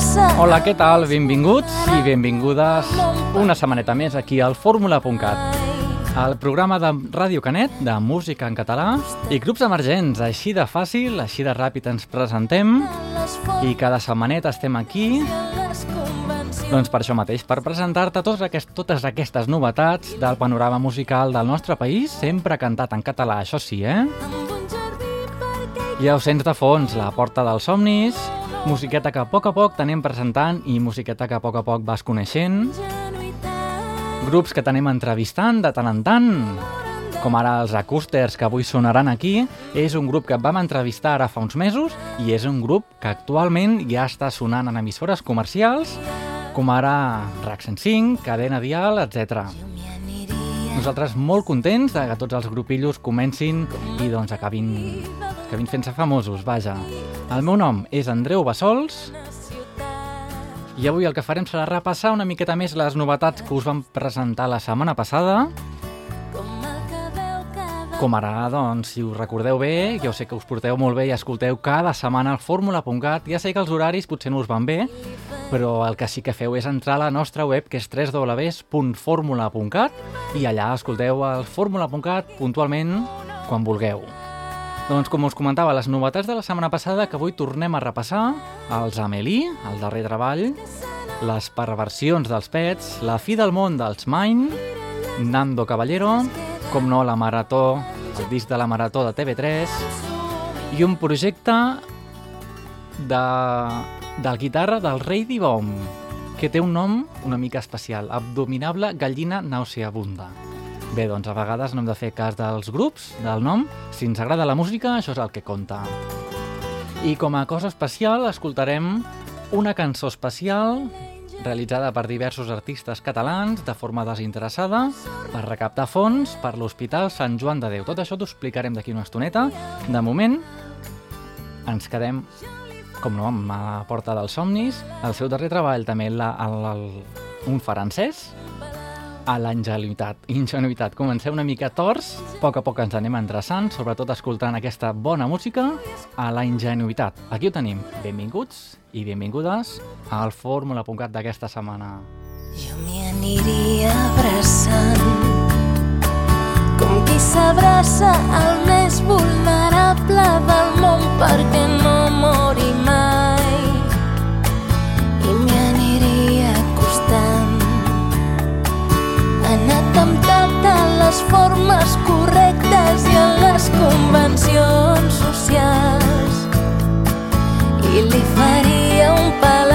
Hola, què tal? Benvinguts i benvingudes una setmaneta més aquí al fórmula.cat, el programa de Ràdio Canet de música en català i grups emergents. Així de fàcil, així de ràpid ens presentem i cada setmaneta estem aquí doncs per això mateix, per presentar-te totes, aquest, totes aquestes novetats del panorama musical del nostre país, sempre cantat en català, això sí, eh? Ja ho sents de fons, la porta dels somnis, musiqueta que a poc a poc t'anem presentant i musiqueta que a poc a poc vas coneixent, grups que t'anem entrevistant de tant en tant, com ara els Acústers que avui sonaran aquí, és un grup que vam entrevistar ara fa uns mesos i és un grup que actualment ja està sonant en emissores comercials, com ara RAC 105, Cadena Dial, etc. Nosaltres molt contents de que tots els grupillos comencin i doncs acabin, acabin fent-se famosos, vaja. El meu nom és Andreu Bassols i avui el que farem serà repassar una miqueta més les novetats que us vam presentar la setmana passada. Com ara, doncs, si us recordeu bé, jo sé que us porteu molt bé i escolteu cada setmana el fórmula.cat. Ja sé que els horaris potser no us van bé, però el que sí que feu és entrar a la nostra web, que és www.formula.cat, i allà escolteu el fórmula.cat puntualment quan vulgueu. Doncs com us comentava, les novetats de la setmana passada que avui tornem a repassar, els Amélie, el darrer treball, les perversions dels Pets, la fi del món dels Mine, Nando Caballero, com no la Marató, el disc de la Marató de TV3, i un projecte de, del guitarra del Rei Dibom, que té un nom una mica especial, Abdominable Gallina Nauseabunda. Bé, doncs a vegades no hem de fer cas dels grups, del nom. Si ens agrada la música, això és el que compta. I com a cosa especial, escoltarem una cançó especial realitzada per diversos artistes catalans de forma desinteressada per recaptar fons per l'Hospital Sant Joan de Déu. Tot això t'ho explicarem d'aquí una estoneta. De moment, ens quedem, com no, amb la Porta dels Somnis, el seu darrer treball també, la, el, el, un francès, a la ingenuïtat. Ingenuïtat. Comencem una mica tors, a poc a poc ens anem endreçant, sobretot escoltant aquesta bona música, a la ingenuïtat. Aquí ho tenim. Benvinguts i benvingudes al fórmula.cat d'aquesta setmana. Jo m'hi aniria abraçant com qui s'abraça al més vulnerable del món perquè no les formes correctes i en les convencions socials. I li faria un palau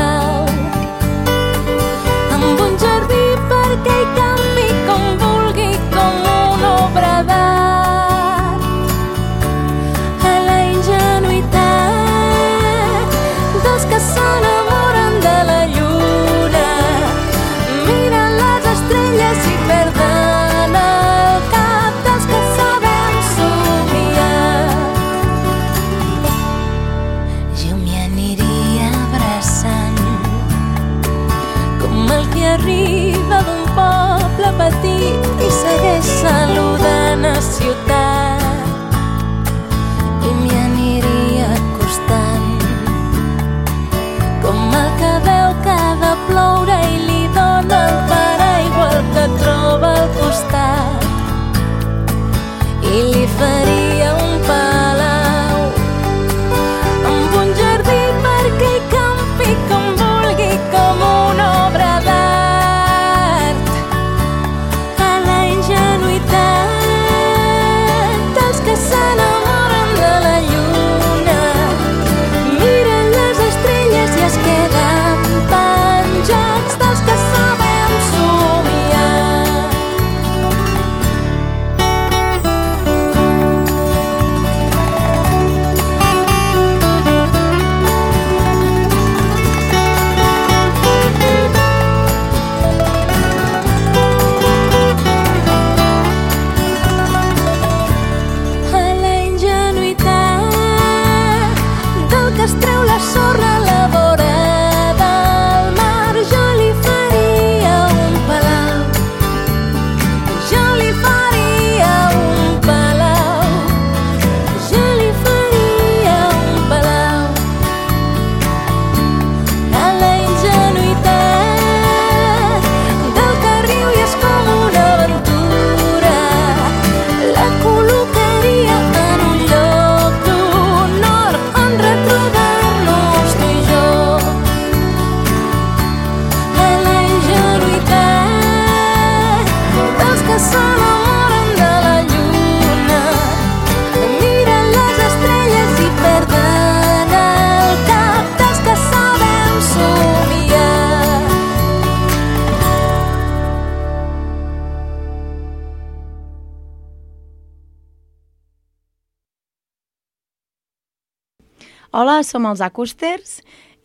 Hola, som els Acústers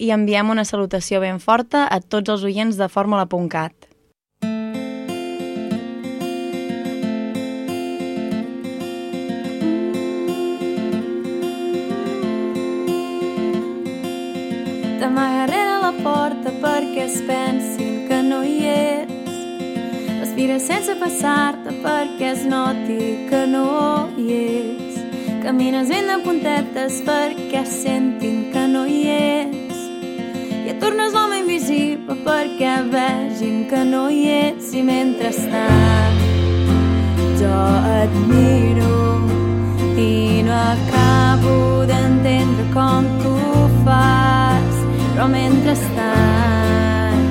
i enviem una salutació ben forta a tots els oients de Fórmula.cat. T'amagaré a la porta perquè es pensin que no hi ets. Respira sense passar-te perquè es noti que no hi ets. Camines ben de puntetes perquè sentin que no hi ets. I et tornes l'home invisible perquè vegin que no hi ets. I mentrestant jo et miro i no acabo d'entendre com tu fas. Però mentrestant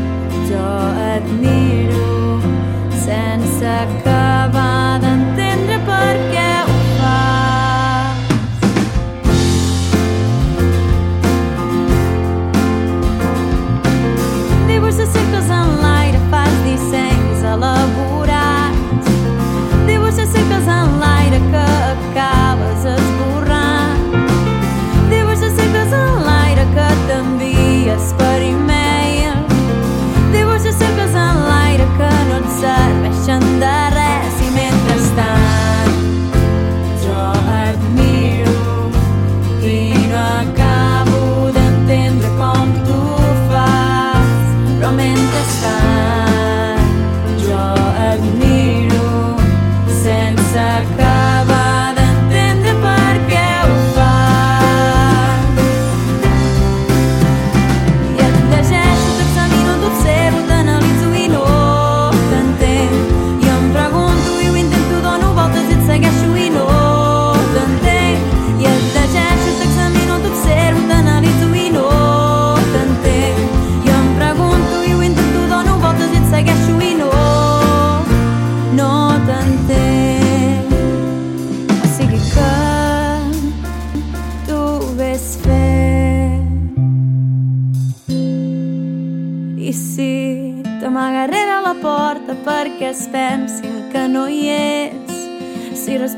jo et miro sense acabar mentrestant jo et miro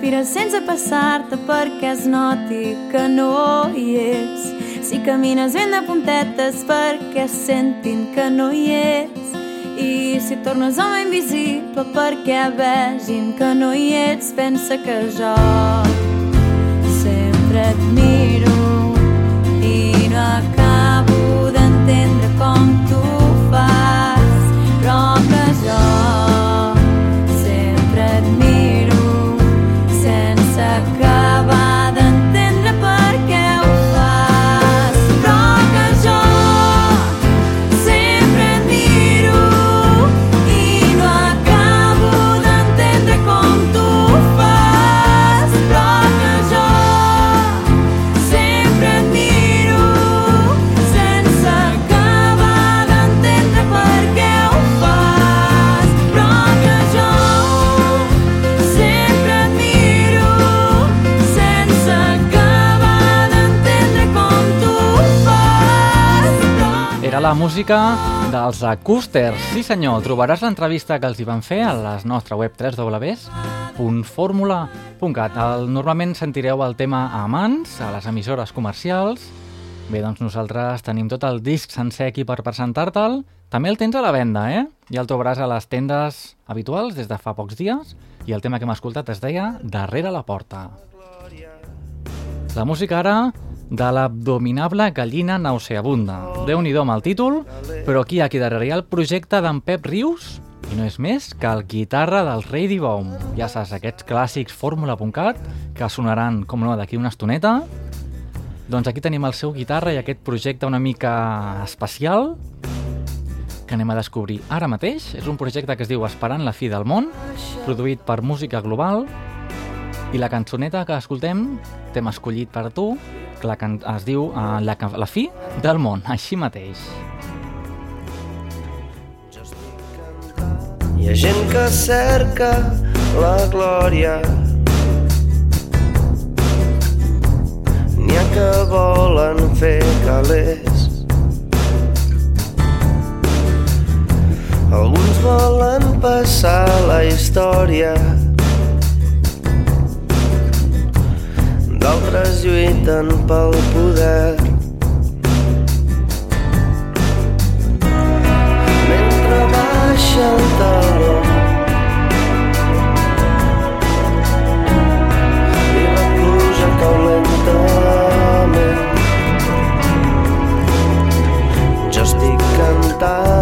si respires sense passar-te perquè es noti que no hi ets, si camines ben de puntetes perquè sentin que no hi ets, i si tornes home invisible perquè vegin que no hi ets, pensa que jo sempre et miro la música dels Acústers. Sí senyor, trobaràs l'entrevista que els hi van fer a la nostra web www.formula.cat. Normalment sentireu el tema a mans, a les emissores comercials. Bé, doncs nosaltres tenim tot el disc sencer aquí per presentar-te'l. També el tens a la venda, eh? Ja el trobaràs a les tendes habituals des de fa pocs dies. I el tema que hem escoltat es deia Darrere la porta. La música ara de l'abdominable gallina nauseabunda. déu nhi amb el títol, però aquí, aquí darrere hi ha el projecte d'en Pep Rius, i no és més que el guitarra del Rei Bomb. Ja saps, aquests clàssics fórmula.cat que sonaran, com no, d'aquí una estoneta. Doncs aquí tenim el seu guitarra i aquest projecte una mica especial que anem a descobrir ara mateix. És un projecte que es diu Esperant la fi del món, produït per Música Global, i la cançoneta que escoltem t'hem escollit per tu, la can es diu uh, la, la fi del món, així mateix. Hi ha gent que cerca la glòria. N'hi ha que volen fer calés. Alguns volen passar la història D'altres lluiten pel poder. Mentre baixa el taló i la pluja cau lentament. Jo estic cantant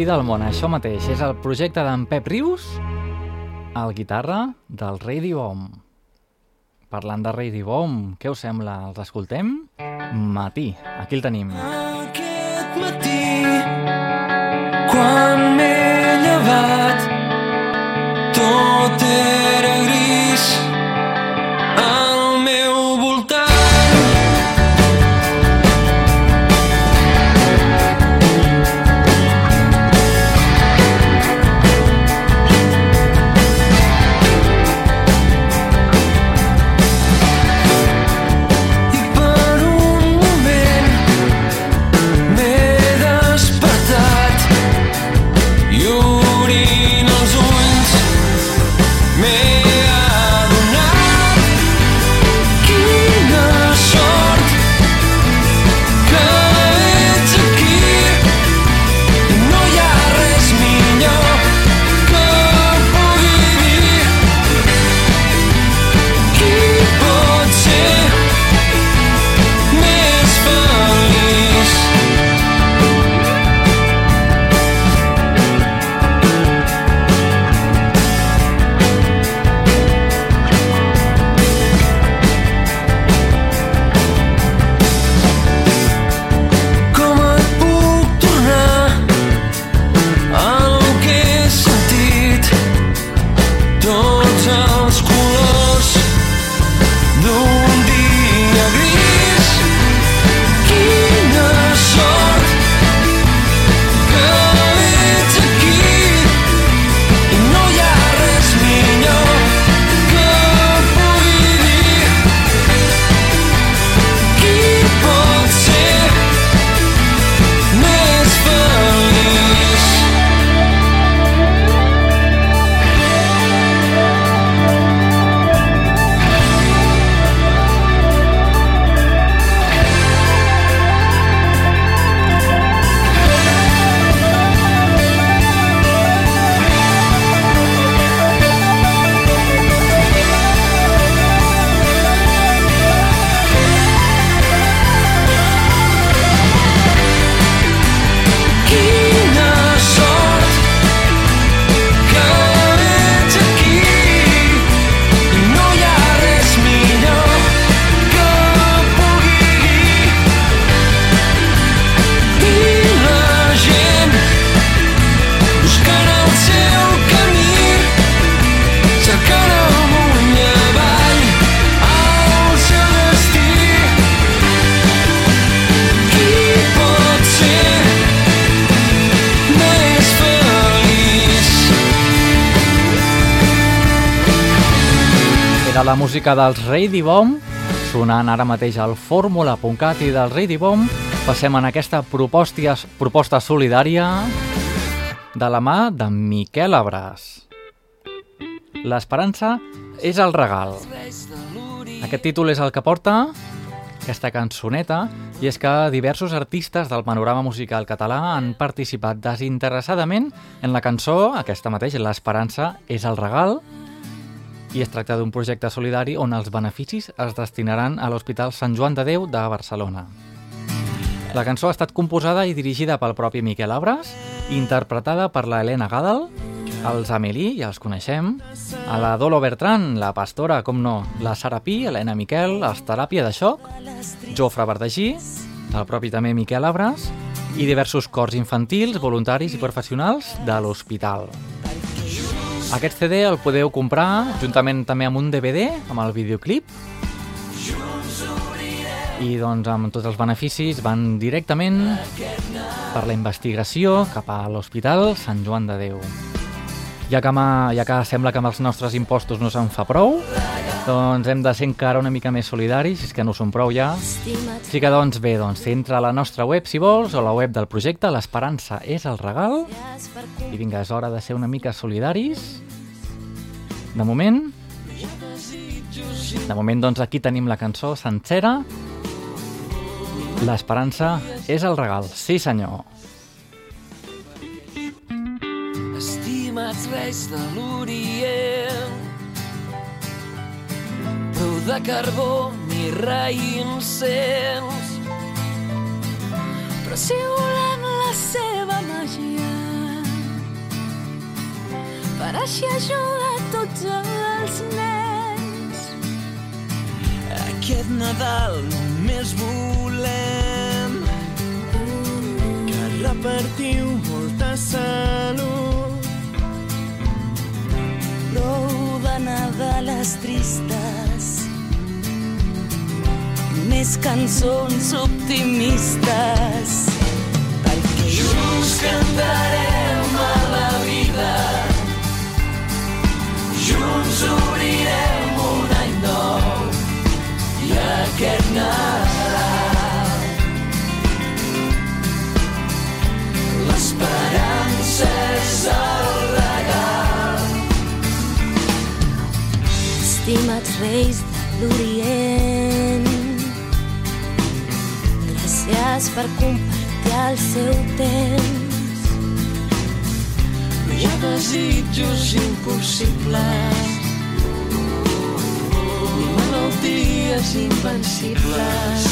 fi del món, això mateix. És el projecte d'en Pep Rius, el guitarra del Radio Bomb. Parlant de Radio Bomb, què us sembla? Els escoltem? Matí, aquí el tenim. Aquest matí, quan m'he llevat, tot era gris la música dels Ready Bomb, sonant ara mateix al fórmula.cat i del Ready Bomb, passem en aquesta proposta, proposta solidària de la mà de Miquel Abràs. L'esperança és el regal. Aquest títol és el que porta aquesta cançoneta i és que diversos artistes del panorama musical català han participat desinteressadament en la cançó, aquesta mateix, L'esperança és el regal, i es tracta d'un projecte solidari on els beneficis es destinaran a l'Hospital Sant Joan de Déu de Barcelona. La cançó ha estat composada i dirigida pel propi Miquel Abres, interpretada per la Helena Gadal, els Amélie, ja els coneixem, a la Dolo Bertran, la Pastora, com no, la Sara Pi, Helena Miquel, els Teràpia de Xoc, Jofre Verdagí, el propi també Miquel Abres, i diversos cors infantils, voluntaris i professionals de l'hospital. Aquest CD el podeu comprar juntament també amb un DVD, amb el videoclip, i doncs amb tots els beneficis van directament per la investigació cap a l'Hospital Sant Joan de Déu. Ja que, ma, ja que sembla que amb els nostres impostos no se'n fa prou, doncs hem de ser encara una mica més solidaris, si és que no som prou ja. Així que doncs bé, doncs entra a la nostra web si vols, o la web del projecte, l'esperança és el regal, i vinga, és hora de ser una mica solidaris. De moment, de moment doncs aquí tenim la cançó sencera, L'esperança és el regal, sí senyor. Estimats reis de l'Orient Prou de carbó, mirra i Però si volem la seva màgia per així ajudar tots els nens. Aquest Nadal només volem que repartiu molta salut. Nadales tristes Més cançons optimistes Perquè junts cantarem a la vida. Junts obrirem un any nou i aquest Nadal. L'esperança és el Estimats reis de l'Orient. Gràcies per compartir el seu temps. No hi ha desitjos impossibles. Ni malalties invencibles.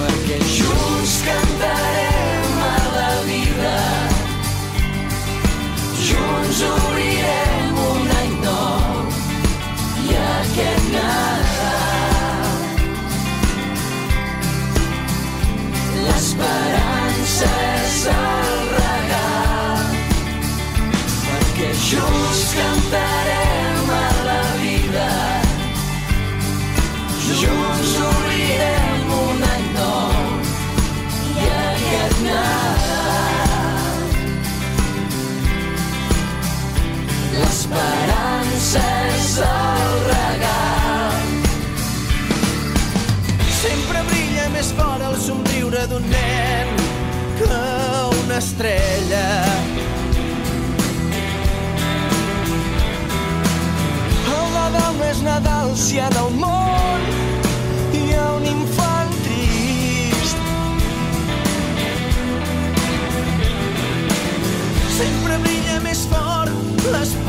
Perquè junts cantarem a la vida. Junts obrirem l'esperança és el regal perquè junts cantarem d'un nen que una estrella El Nadal no és Nadal si en el món hi ha un infant trist. Sempre brilla més fort l'esperança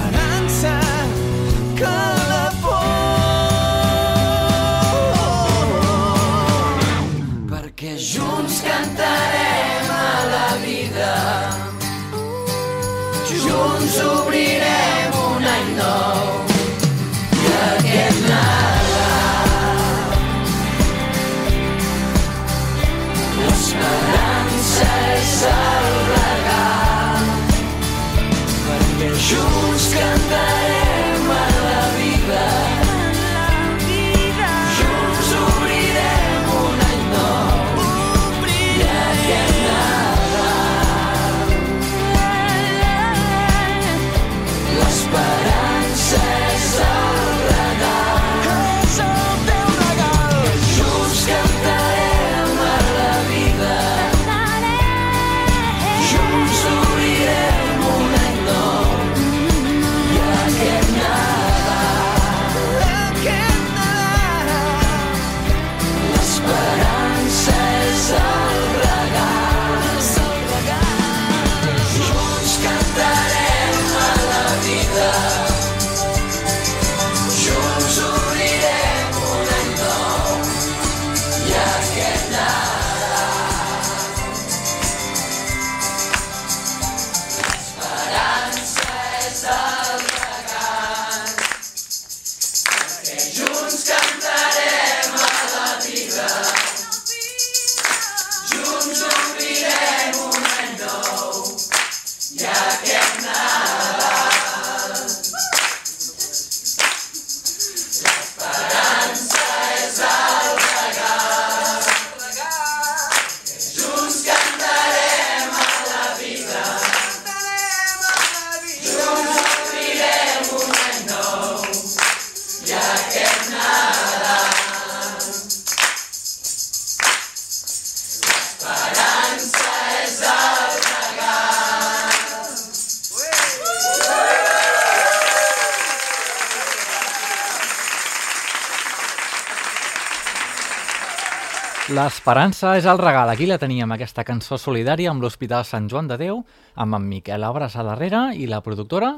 L'esperança és el regal. Aquí la teníem, aquesta cançó solidària amb l'Hospital Sant Joan de Déu, amb en Miquel Obres a darrere i la productora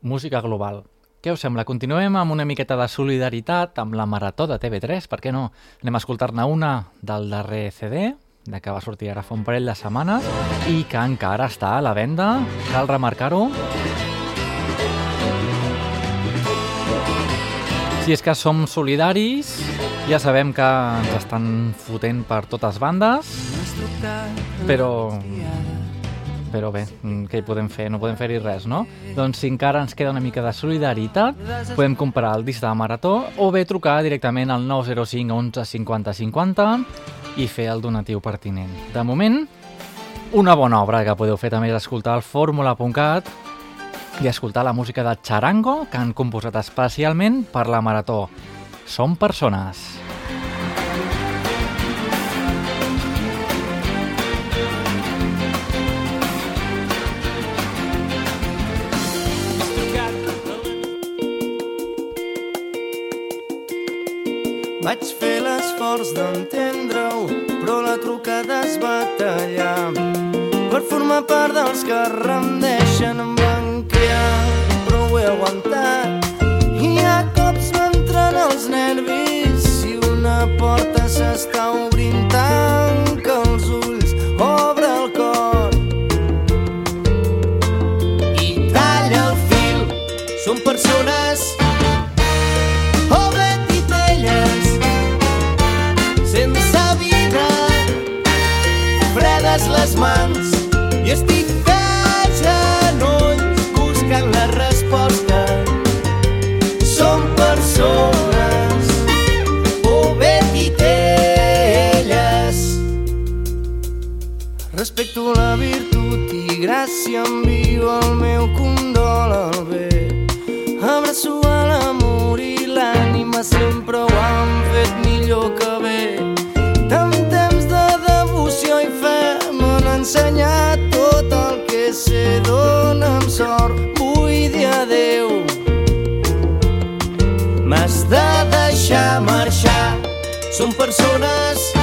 Música Global. Què us sembla? Continuem amb una miqueta de solidaritat amb la Marató de TV3, per què no? Anem a escoltar-ne una del darrer CD, de que va sortir ara fa un parell de setmanes i que encara està a la venda, cal remarcar-ho. Si és que som solidaris, ja sabem que ens estan fotent per totes bandes, però... Però bé, què hi podem fer? No podem fer-hi res, no? Doncs si encara ens queda una mica de solidaritat, podem comprar el disc de Marató o bé trucar directament al 905 11 50 50 i fer el donatiu pertinent. De moment, una bona obra que podeu fer també és escoltar el fórmula.cat i escoltar la música de Charango que han composat especialment per la Marató. Som persones. Vaig fer l'esforç d'entendre-ho, però la trucada es va tallar. Per formar part dels que rendeixen em van crear, però ho he aguantat. Els nervis si una porta s'està obrint, virtut i gràcia envio el meu condol al bé Abraço a l'amor i l'ànima sempre ho han fet millor que bé. Tant temps de devoció i fe m'han ensenyat tot el que sé. Dóna'm sort, vull dir adeu. M'has de deixar marxar. Som persones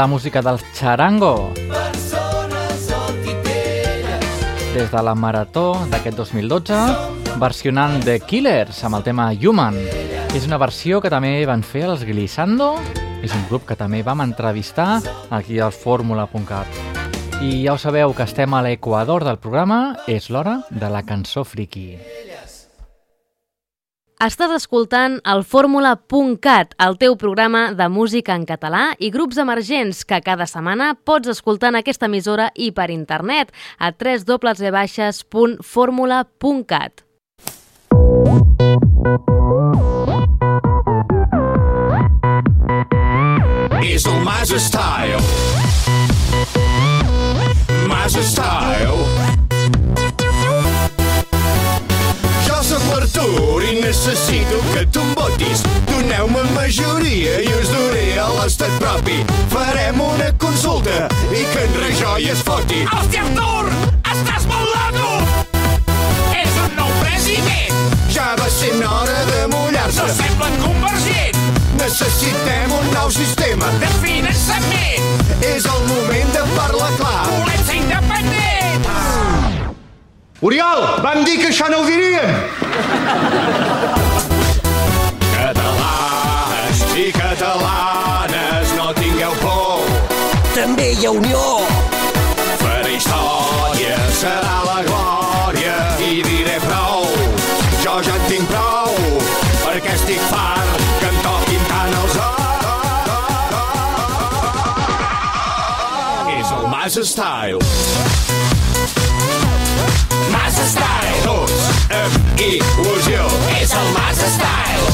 la música del Charango, des de la Marató d'aquest 2012, versionant The Killers amb el tema Human. És una versió que també van fer els Glissando És un grup que també vam entrevistar aquí al fórmula.cat. I ja ho sabeu que estem a l'equador del programa, és l'hora de la cançó friki. Estàs escoltant el fórmula.cat, el teu programa de música en català i grups emergents que cada setmana pots escoltar en aquesta emissora i per internet a www.formula.cat. És el Massa Style. Massa Style. l'Artur i necessito que tu em votis. Doneu-me majoria i us duré a l'estat propi. Farem una consulta i que en Rajoy es foti. Hòstia, Artur! Estàs molt loco! És un nou president! Ja va sent hora de mullar-se. No semblen convergent! Necessitem un nou sistema. De finançament! És el moment de parlar clar. Volem ser! Oriol, vam dir que això no ho diríem. Catalans i catalanes, no tingueu por. També hi ha unió. Per història serà la glòria i diré prou. Jo ja en tinc prou, perquè estic fart que em toquin tant els És el Mas Style. Tots amb il·lusió. És el Massa Style!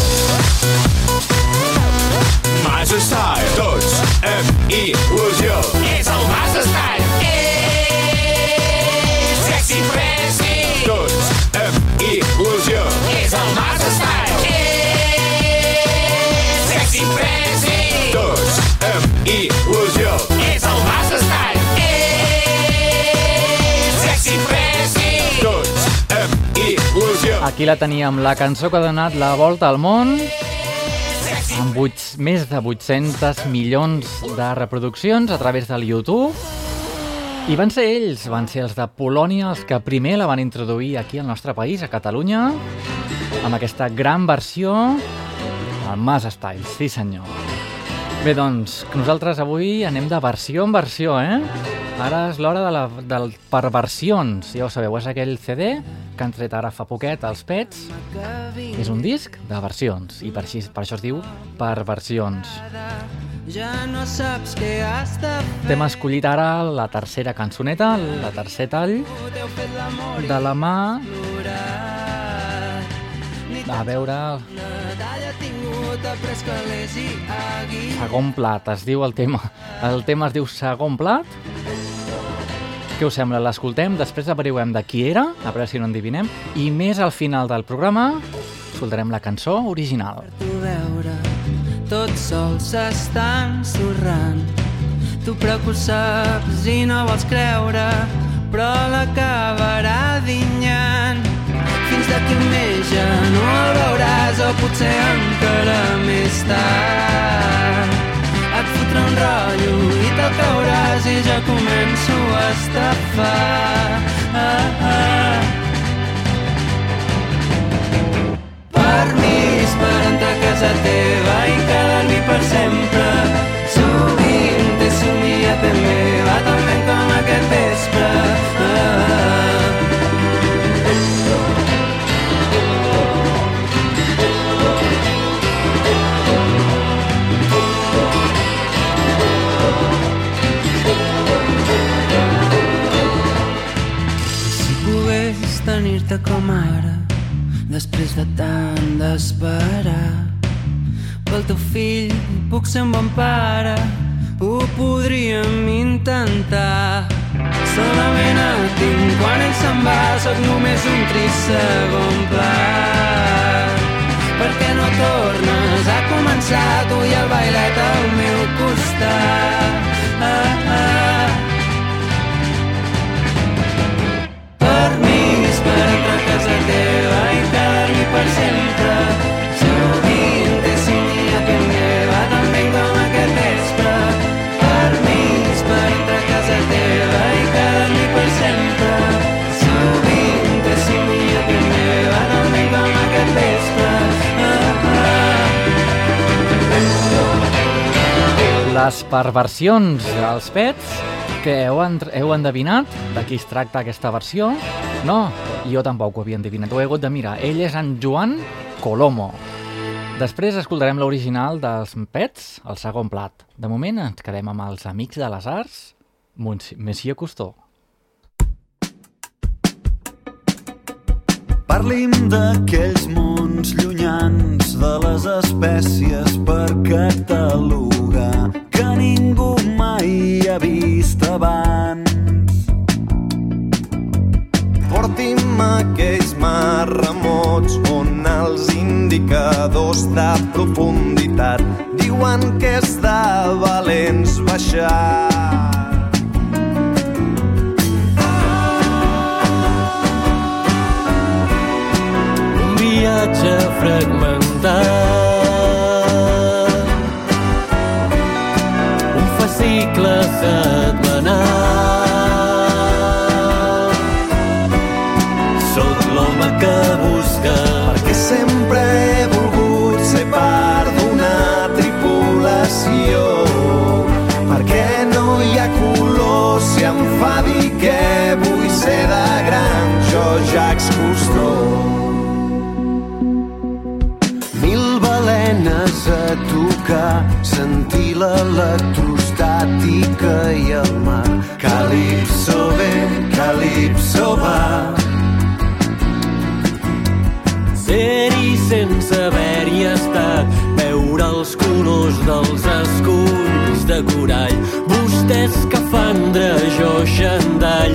Mas Style. Tots amb il·lusió. És Aquí la teníem, la cançó que ha donat la volta al món amb 8, més de 800 milions de reproduccions a través del YouTube. I van ser ells, van ser els de Polònia els que primer la van introduir aquí al nostre país, a Catalunya, amb aquesta gran versió del Mas Style, sí senyor. Bé, doncs, nosaltres avui anem de versió en versió, eh? Ara és l'hora de la, del perversions, ja ho sabeu, és aquell CD que han tret ara fa poquet als Pets. És un disc de versions, i per, així, per això es diu perversions. Ja no saps què has de fer. T'hem escollit ara la tercera cançoneta, la tercer tall, de la mà... A veure, segon plat, es diu el tema. El tema es diu segon plat. Què us sembla? L'escoltem, després averiguem de qui era, a veure si no endivinem, i més al final del programa escoltarem la cançó original. Tu veure, tots sols s'estan sorrant. Tu però que ho saps i no vols creure, però l'acabarà dinyant. Fins d'aquí un mes ja no el veuràs o potser encara més tard. Et fotrà un rotllo i te'l cauràs i ja començo a estafar. Ah, ah. Per entrar a casa teva i quedar-m'hi per sempre. Sovint t'he somiat ben meva, tan ben com aquest vespre. Tenir-te com ara, després de tant d'esperar, pel teu fill puc ser un bon pare, ho podríem intentar. Solament el tinc quan ell se'n va, sóc només un trist segon plat. Per què no tornes a començar tu i el bailet al meu costat? Ah, ah. Casa quedar-m'hi per casa ah. Les perversions dels pets, que heu, heu endevinat de qui es tracta aquesta versió? No, jo tampoc ho havia endevinat, ho he hagut de mirar. Ell és en Joan Colomo. Després escoltarem l'original dels pets, el segon plat. De moment ens quedem amb els Amics de les Arts, Mons- Monsieur Cousteau. Parlim d'aquells mons llunyans de les espècies per catalogar que ningú mai ha vist abans. Porti'm a aquells mars remots on els indicadors de profunditat diuen que és de valents baixar. Un viatge fragmentat Un fascicle setmanal que vull ser de gran jo, Jacques Cousteau. Mil balenes a tocar, sentir l'electrostàtica i el mar. Calipso ve, calipso va. Ser-hi sense haver-hi estat, veure els colors dels esculls de corall. Vostè escafandra, jo xandall,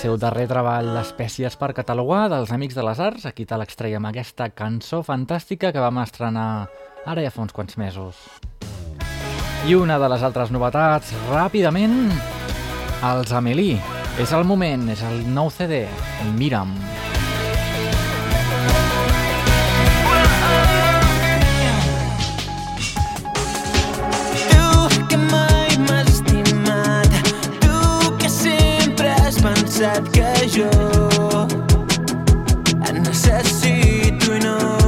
seu darrer treball Espècies per catalogar, dels Amics de les Arts, aquí te l'extraiem aquesta cançó fantàstica que vam estrenar ara ja fa uns quants mesos. I una de les altres novetats, ràpidament, els Amélie. És el moment, és el nou CD, Mira'm. Tu has pensat que jo et necessito i no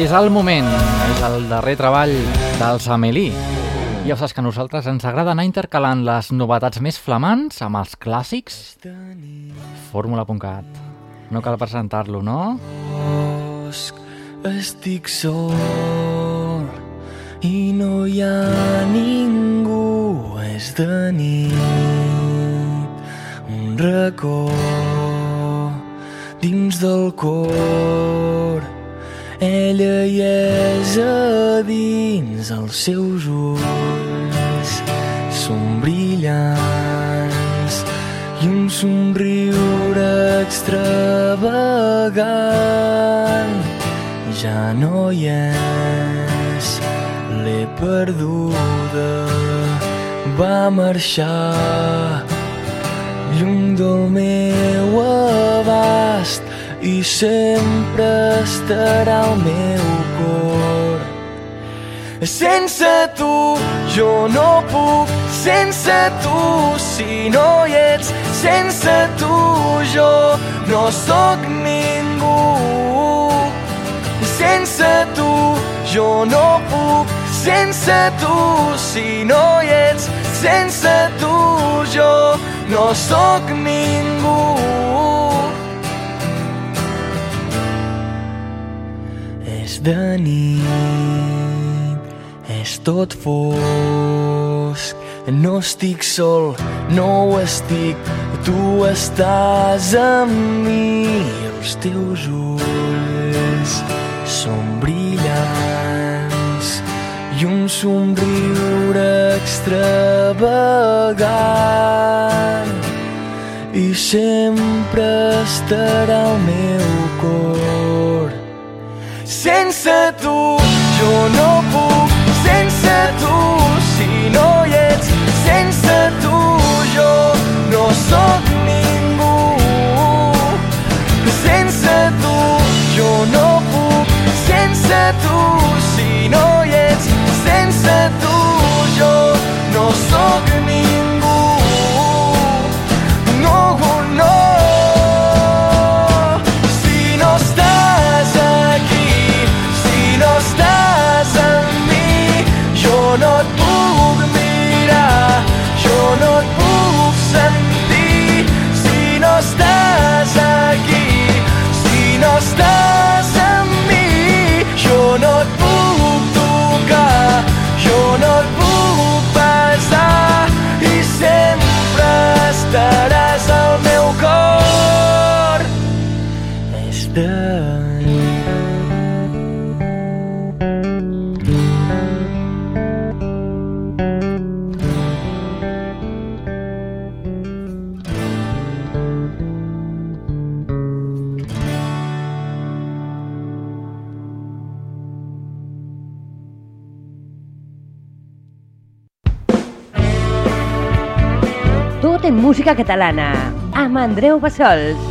És el moment, és el darrer treball dels Amelí. Ja saps que a nosaltres ens agrada anar intercalant les novetats més flamants amb els clàssics. Fórmula.cat. No cal presentar-lo, no? estic sol i no hi ha ningú, és de nit, un racó dins del cor. Ella hi és a dins, els seus ulls són brillants i un somriure extravagant. Ja no hi és l'he perduda va marxar lluny del meu abast i sempre estarà al meu cor sense tu jo no puc, sense tu si no hi ets, sense tu jo no sóc ningú. Sense tu jo no puc, sense tu si no hi ets, sense tu jo no sóc ningú. És de nit, és tot fosc, no estic sol, no ho estic, tu estàs amb mi, els teus ulls són brillants i un somriure extravagant. I sempre estarà al meu cor. Sense tu jo no puc, sense tu si no hi ets, sense tu jo no sóc ningú. Sense tu jo no puc, sense tu si no hi ets, sense tu jo música catalana, amb Andreu Bassols.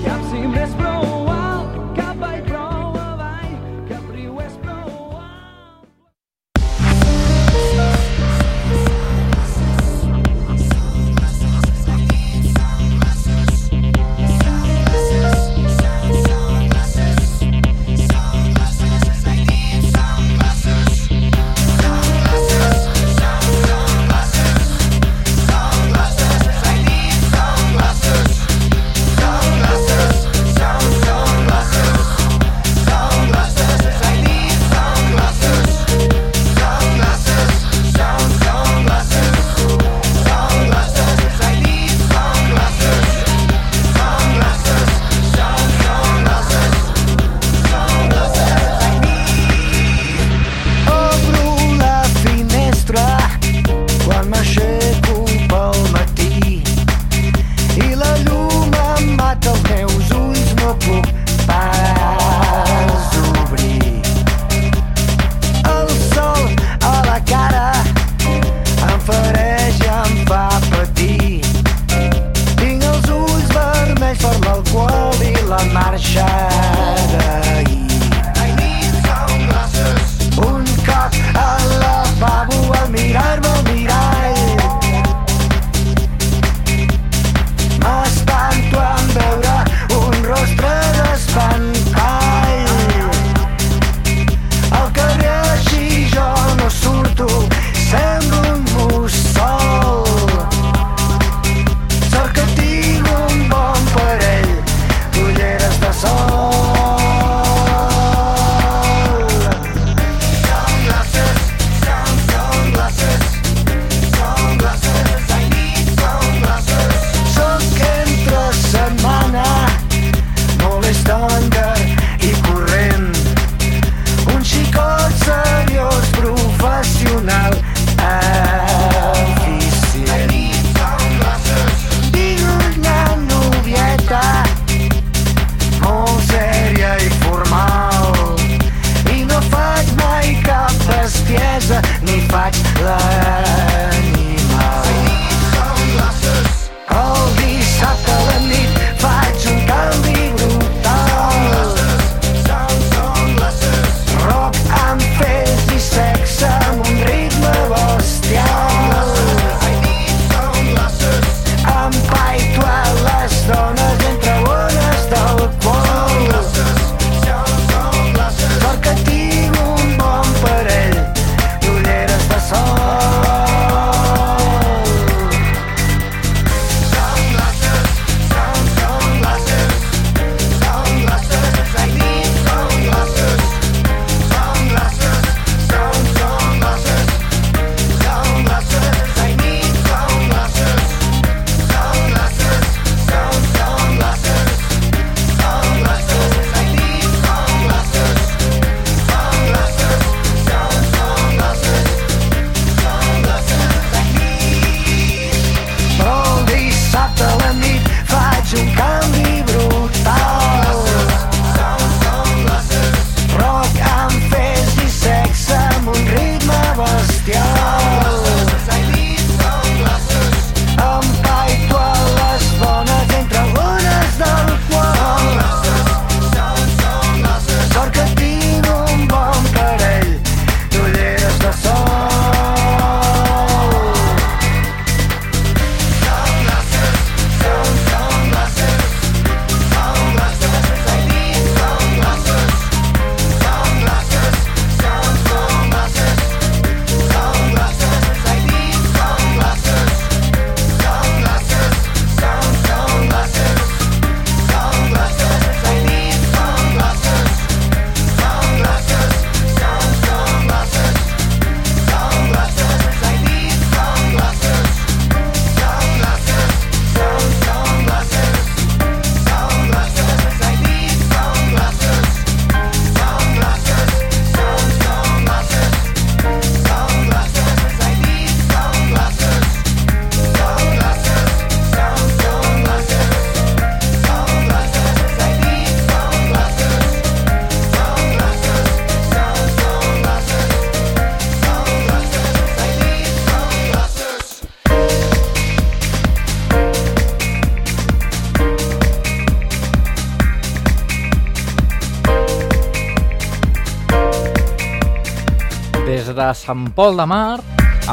Sant Pol de Mar,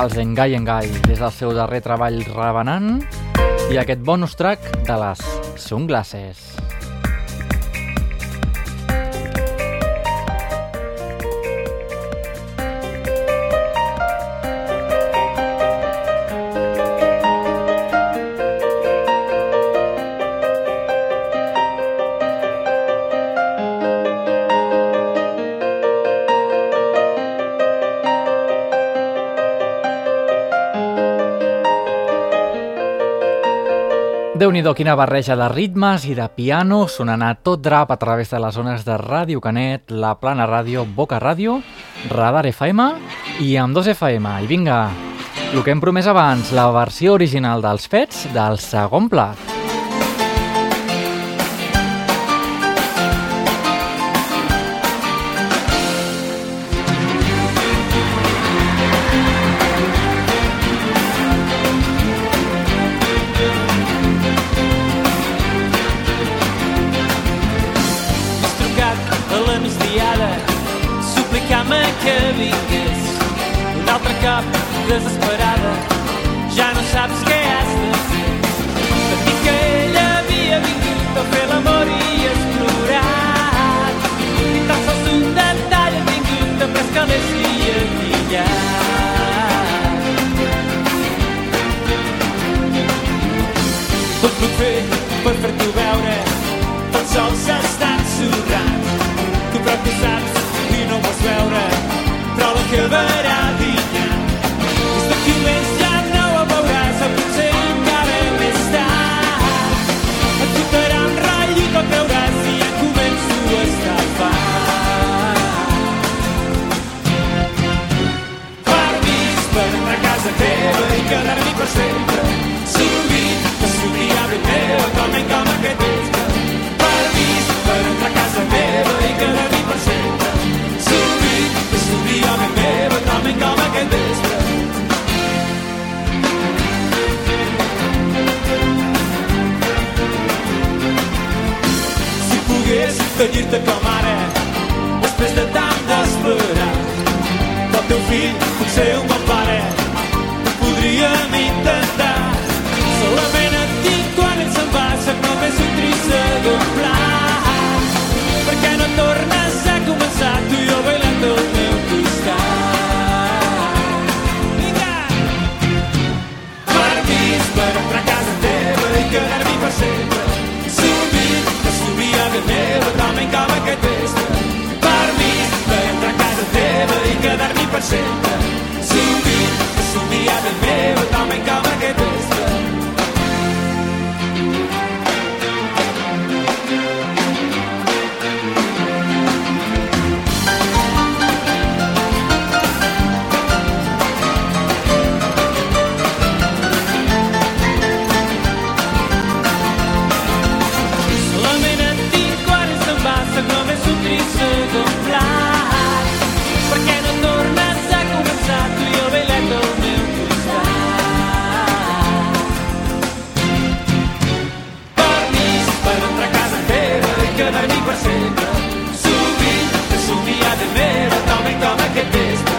els Engai Engai, des del seu darrer treball Revenant, i aquest bonus track de les Sunglasses. Déu nhi quina barreja de ritmes i de piano sonant a tot drap a través de les zones de Ràdio Canet, La Plana Ràdio, Boca Ràdio, Radar FM i amb 2 FM. I vinga, el que hem promès abans, la versió original dels fets del segon plat. Quedar-m'hi per sempre que s'obria ben meu com en com aquest vespre permís per entrar a casa meva i quedar-m'hi per sempre que s'obria ben meu com en com aquest vespre si pogués tenir-te com ara després de tant d'esperar del teu fill potser un bon pare podríem intentar. Solament et dic quan ell se'n va soc només un trist segon pla perquè no tornes a començar tu i jo bailant al meu costat? Vinga! Permís per entrar a casa teva i quedar-m'hi per sempre. Sovint que s'obria ben meva com en com aquest vespre permís per entrar a casa teva i quedar-m'hi per sempre que s'obria ben meva com en com aquest com aquest vespre.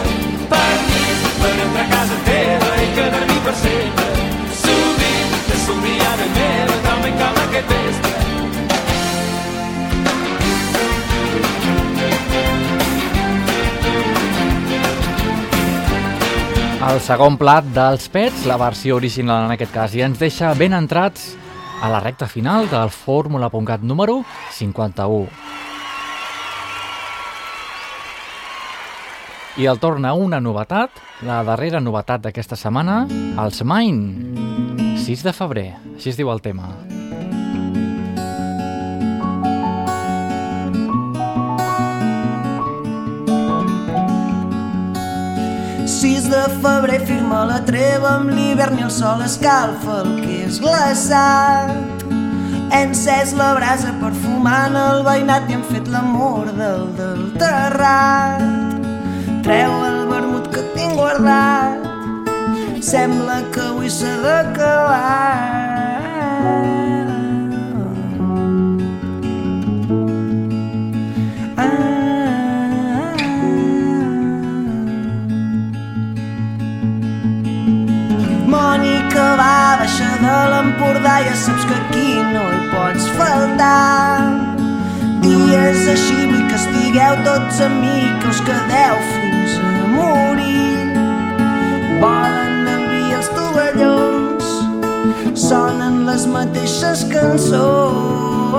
Permís per entrar a casa teva i quedar-m'hi per sempre. Sovint que somia de meva, en com aquest vespre. El segon plat dels Pets, la versió original en aquest cas, i ens deixa ben entrats a la recta final del Fórmula.cat número 51. I el torna una novetat, la darrera novetat d'aquesta setmana, els Mine. 6 de febrer, així es diu el tema. 6 de febrer firma la treva amb l'hivern i el sol escalfa el que és glaçat. Hem encès la brasa perfumant el veïnat i hem fet l'amor del del terrat treu el vermut que tinc guardat. Sembla que avui s'ha d'acabar. Ah. que va baixar de l'Empordà ja saps que aquí no hi pots faltar dies així vull que estigueu tots amics que us quedeu fins Volen mi els tovallons, sonen les mateixes cançons.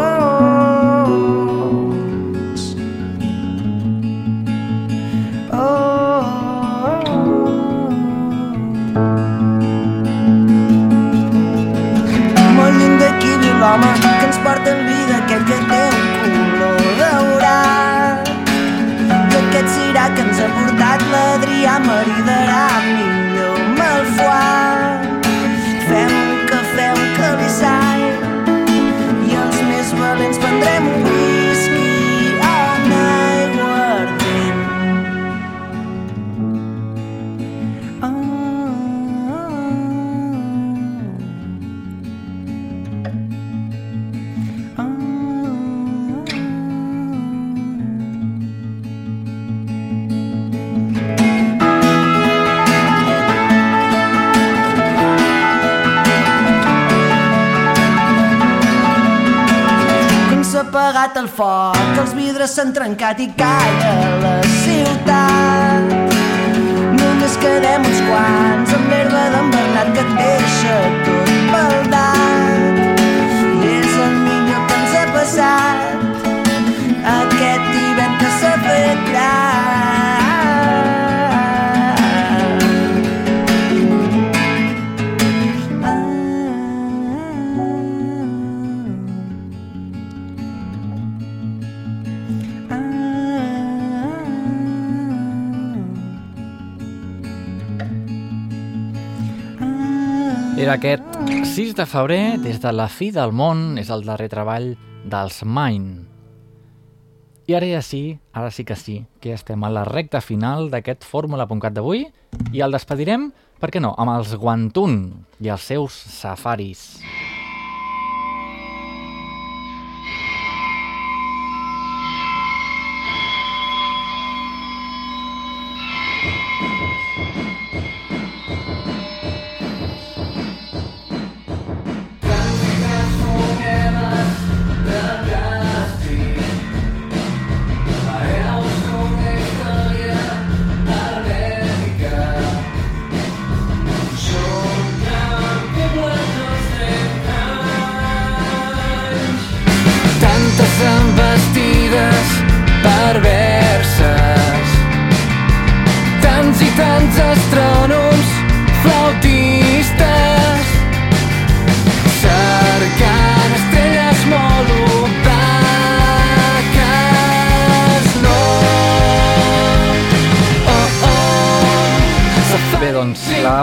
Molt lluny d'aquí viu l'home que ens porta en vida, aquell que té un color daurat. I aquest cirà que ens ha portat l'Adrià maridarà amb el foc, els vidres s'han trencat i calla la ciutat. Només quedem uns quants amb l'herba d'en 6 de febrer, des de la fi del món, és el darrer treball dels Mine. I ara ja sí, ara sí que sí, que estem a la recta final d'aquest Fórmula.cat d'avui i el despedirem, per què no, amb els Guantun i els seus safaris. Tantes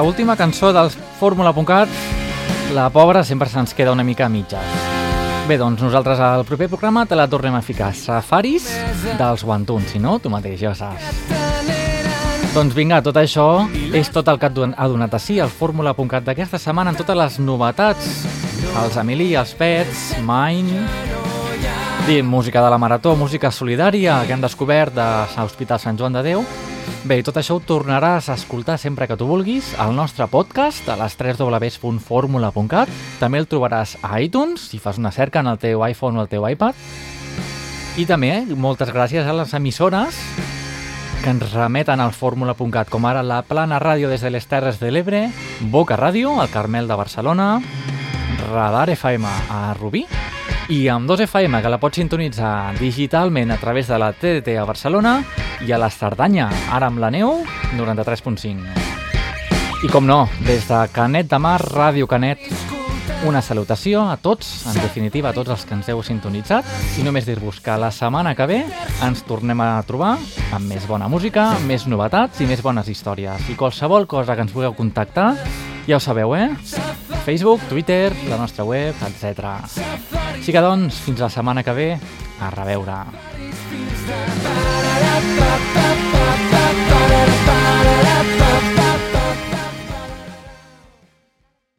última cançó del Fórmula.cat, la pobra sempre se'ns queda una mica a mitges. Bé, doncs nosaltres al proper programa te la tornem a ficar. Safaris dels Guantuns, si no, tu mateix ja saps. Doncs vinga, tot això és tot el que ha donat a si el Fórmula.cat d'aquesta setmana amb totes les novetats. Els Emili, els Pets, Mine... Música de la Marató, música solidària que han descobert de l'Hospital Sant Joan de Déu. Bé, tot això ho tornaràs a escoltar sempre que tu vulguis al nostre podcast a les 3 www.formula.cat. També el trobaràs a iTunes, si fas una cerca en el teu iPhone o el teu iPad. I també eh, moltes gràcies a les emissores que ens remeten al fórmula.cat, com ara la Plana Ràdio des de les Terres de l'Ebre, Boca Ràdio, al Carmel de Barcelona, Radar FM a Rubí, i amb 2FM, que la pots sintonitzar digitalment a través de la TDT a Barcelona i a la Cerdanya, ara amb la neu, 93.5. I com no, des de Canet de Mar, Ràdio Canet, una salutació a tots, en definitiva a tots els que ens heu sintonitzat, i només dir-vos que la setmana que ve ens tornem a trobar amb més bona música, més novetats i més bones històries. I qualsevol cosa que ens vulgueu contactar, ja ho sabeu, eh? Facebook, Twitter, la nostra web, etc. Així que doncs, fins la setmana que ve, a reveure. Ba-da-da-ba-ba